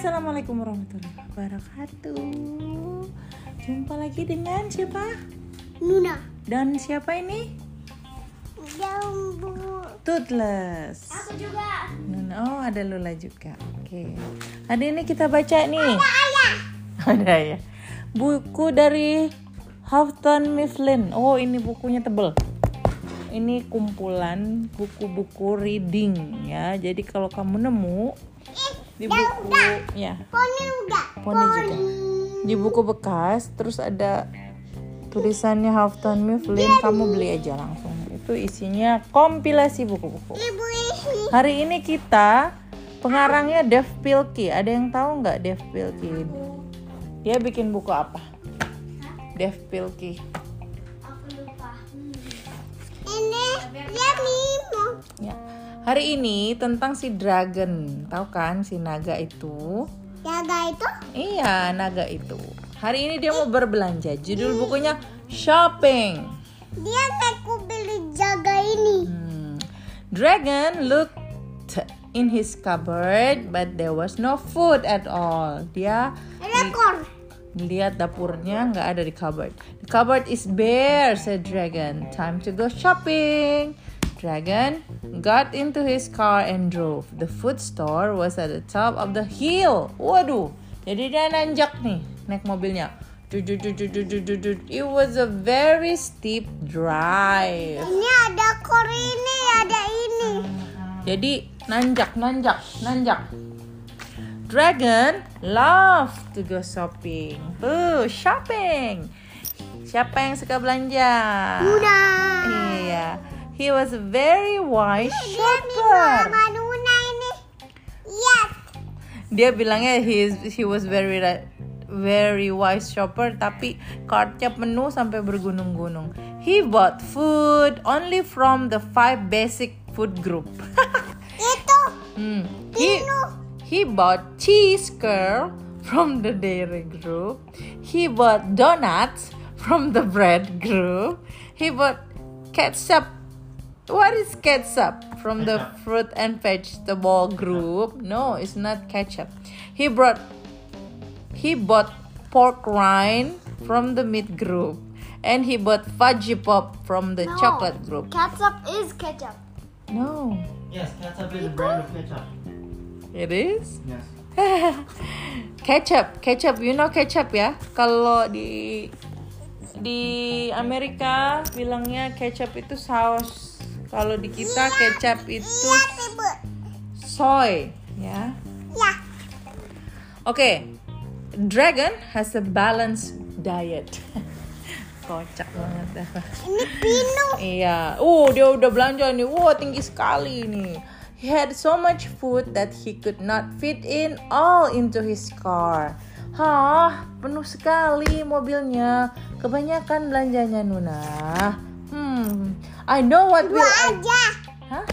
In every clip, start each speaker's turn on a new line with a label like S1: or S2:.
S1: assalamualaikum warahmatullahi wabarakatuh. Jumpa lagi dengan siapa?
S2: Nuna.
S1: Dan siapa ini?
S2: Jambu.
S1: Toothless.
S2: Aku juga.
S1: Nuna- Oh, ada Lula juga. Oke. Hari ini kita baca nih.
S2: Ayah.
S1: Ada ya. Buku dari Houghton Mifflin. Oh, ini bukunya tebel. Ini kumpulan buku-buku reading ya. Jadi kalau kamu nemu di buku ya,
S2: Poni udah.
S1: Poni juga. Di buku bekas terus ada tulisannya Houghton Mifflin, kamu beli aja langsung. Itu isinya kompilasi buku-buku. Hari ini kita pengarangnya Dave Pilkey. Ada yang tahu nggak Dave Pilkey? Dia bikin buku apa? Dave Pilkey.
S2: Aku lupa. Ini dia.
S1: Ya. Hari ini tentang si dragon. Tahu kan si naga itu?
S2: Jaga itu?
S1: Iya, naga itu. Hari ini dia mau berbelanja. Judul bukunya Shopping.
S2: Dia aku beli jaga ini.
S1: Hmm. Dragon looked in his cupboard, but there was no food at all. Dia
S2: Rekor.
S1: lihat dapurnya nggak ada di cupboard. The cupboard is bare, said Dragon. Time to go shopping. Dragon got into his car and drove. The food store was at the top of the hill. Waduh, jadi dia nanjak nih naik mobilnya. It was a very steep drive.
S2: Ini ada kor ini, ada ini.
S1: Jadi nanjak, nanjak, nanjak. Dragon love to go shopping. Tuh, shopping. Siapa yang suka belanja?
S2: Nuna.
S1: Iya. He was a very wise.
S2: Yes.
S1: Dia bilangnya he is, he was very very wise shopper tapi kartnya penuh sampai bergunung-gunung. He bought food only from the five basic food group.
S2: Itu.
S1: Hmm. He, he bought cheese curl from the dairy group. He bought donuts from the bread group. He bought ketchup. What is ketchup? From the fruit and vegetable group. No, it's not ketchup. He brought he bought pork rind from the meat group. And he bought fudgy pop from the chocolate group.
S2: Ketchup is ketchup.
S1: No,
S3: Yes, ketchup is a brand of ketchup.
S1: it is.
S3: Yes.
S1: ketchup, ketchup, you know ketchup ya? Kalau di di Amerika bilangnya ketchup itu saus. Kalau di kita kecap itu soy, ya.
S2: Ya.
S1: Oke, dragon has a balanced diet. Kocak banget dah.
S2: Ini Pino.
S1: Iya. Uh, dia udah belanja nih. Wah, tinggi sekali nih. He had so much food that he could not fit in all into his car. Hah, penuh sekali mobilnya. Kebanyakan belanjanya Nuna. Hmm, I know what will
S2: Dua
S1: I...
S2: aja.
S1: Hah?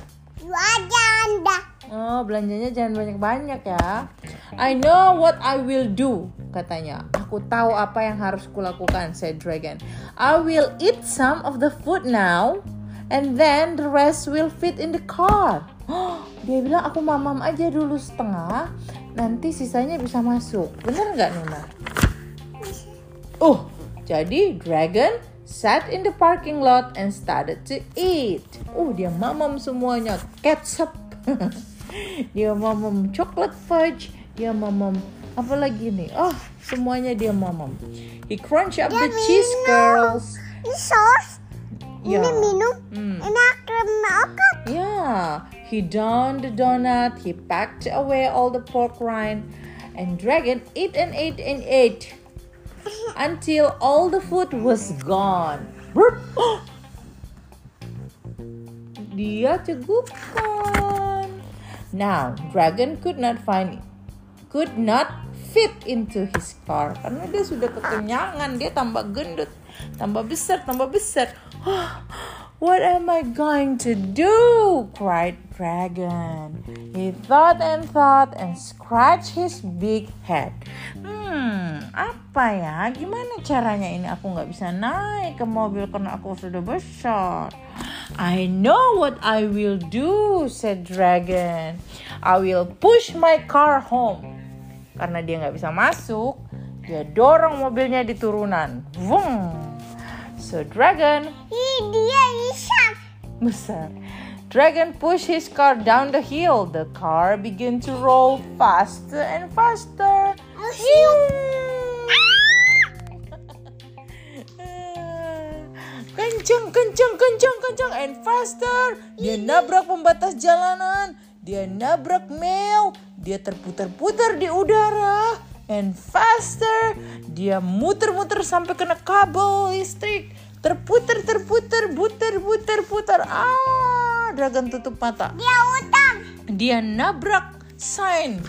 S2: Dua aja anda.
S1: Oh, belanjanya jangan banyak-banyak ya. I know what I will do, katanya. Aku tahu apa yang harus kulakukan, said Dragon. I will eat some of the food now, and then the rest will fit in the car. Dia bilang aku mamam aja dulu setengah, nanti sisanya bisa masuk. Bener nggak Nuna? Oh, jadi Dragon sat in the parking lot and started to eat. Oh, dia mamam semuanya. Ketchup. dia mamam chocolate fudge. Dia mamam apa lagi nih? Oh, semuanya dia mamam. He crunch up the cheese curls.
S2: Ini sauce.
S1: Ya.
S2: Ini minum.
S1: Hmm.
S2: Ini krim makan.
S1: Yeah, he downed the donut, he packed away all the pork rind, and Dragon ate and ate and ate until all the food was gone. Dia cegukan. Now, Dragon could not find could not fit into his car karena dia sudah kekenyangan, dia tambah gendut, tambah besar, tambah besar. What am I going to do? cried Dragon. He thought and thought and scratched his big head. Hmm, apa ya? Gimana caranya ini aku nggak bisa naik ke mobil karena aku sudah besar? I know what I will do, said Dragon. I will push my car home. Karena dia nggak bisa masuk, dia dorong mobilnya di turunan. Vung. So Dragon
S2: dia.
S1: Besar. Dragon pushed his car down the hill. The car began to roll faster and faster. Kenceng, kenceng, kenceng, kenceng, and faster. Dia nabrak pembatas jalanan. Dia nabrak Mel. Dia terputar-putar di udara. And faster. Dia muter-muter sampai kena kabel listrik. Terputar, Ah, Dragon tutup mata
S2: Dia utang.
S1: dia nabrak sign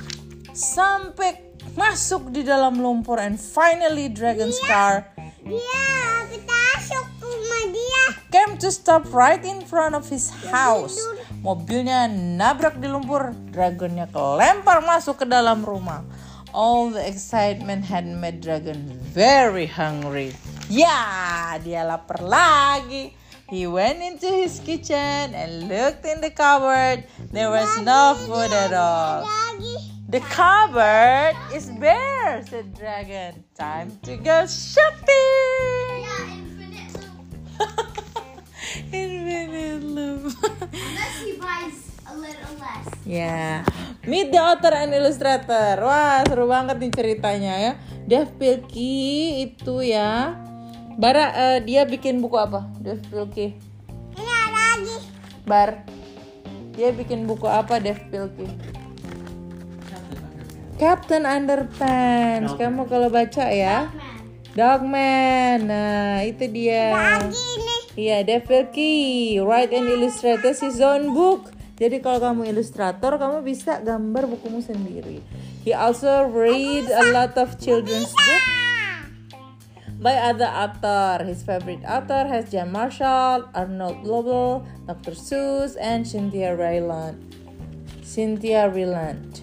S1: sampai masuk di dalam lumpur and finally Dragon's car
S2: Dia kita masuk rumah dia.
S1: came to stop right in front of his house. Mobilnya nabrak di lumpur, dragonnya kelempar masuk ke dalam rumah. All the excitement had made Dragon very hungry. Ya, dia lapar lagi. He went into his kitchen and looked in the cupboard. There was no food at all. The cupboard is bare, said Dragon. Time to go shopping.
S4: infinite loop.
S1: Infinite loop.
S4: Unless he buys a little less.
S1: ya, meet the author and illustrator. Wah, seru banget nih ceritanya ya. Dave Pilkey itu ya. Bara, eh, dia bikin buku apa? Dave Pilkey.
S2: Ini ada lagi.
S1: Bar. Dia bikin buku apa Dave Pilkey?
S3: Captain Underpants.
S1: Captain Underpants. Kamu kalau baca ya.
S4: Man.
S1: Dogman. Nah, itu dia.
S2: Lagi ini.
S1: Iya, Dave Pilkey, write and illustrate his own book. Jadi kalau kamu ilustrator, kamu bisa gambar bukumu sendiri. He also read a lot of children's book by other author. His favorite author has Jan Marshall, Arnold Lobel, Dr. Seuss, and Cynthia Ryland. Cynthia Ryland.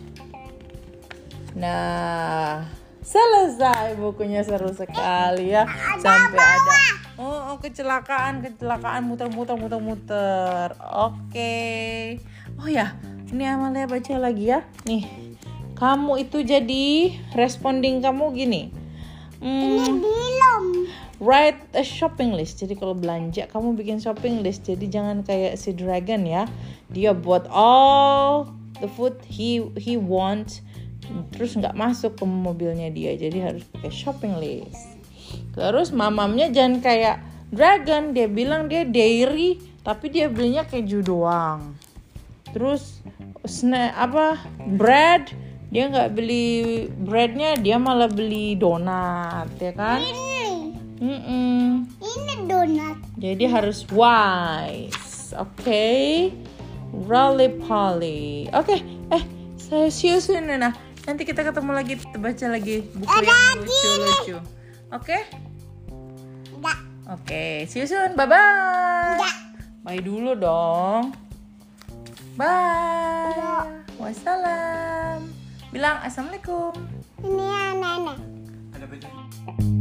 S1: Nah, selesai bukunya seru sekali ya. Sampai ada oh, oh, kecelakaan, kecelakaan muter-muter muter-muter. Oke. Oh ya, ini Amalia baca lagi ya. Nih. Kamu itu jadi responding kamu gini. Hmm,
S2: Belum.
S1: write a shopping list. Jadi kalau belanja kamu bikin shopping list. Jadi jangan kayak si Dragon ya. Dia buat all the food he he want terus nggak masuk ke mobilnya dia. Jadi harus pakai shopping list. Terus mamamnya jangan kayak Dragon. Dia bilang dia dairy tapi dia belinya keju doang. Terus snack apa bread dia nggak beli breadnya dia malah beli donat ya kan?
S2: Ini.
S1: Mm-mm.
S2: Ini donat.
S1: Jadi harus wise, oke? Roly poly, oke? Eh, saya see you soon, Nena. Nanti kita ketemu lagi, kita baca lagi buku yang lucu-lucu. Oke?
S2: Enggak.
S1: Oke, see you soon. Bye bye.
S2: Enggak.
S1: Bye dulu dong. Bye. Wassalam. Bilang assalamualaikum.
S2: Ini ya nenek.
S3: Ada baju.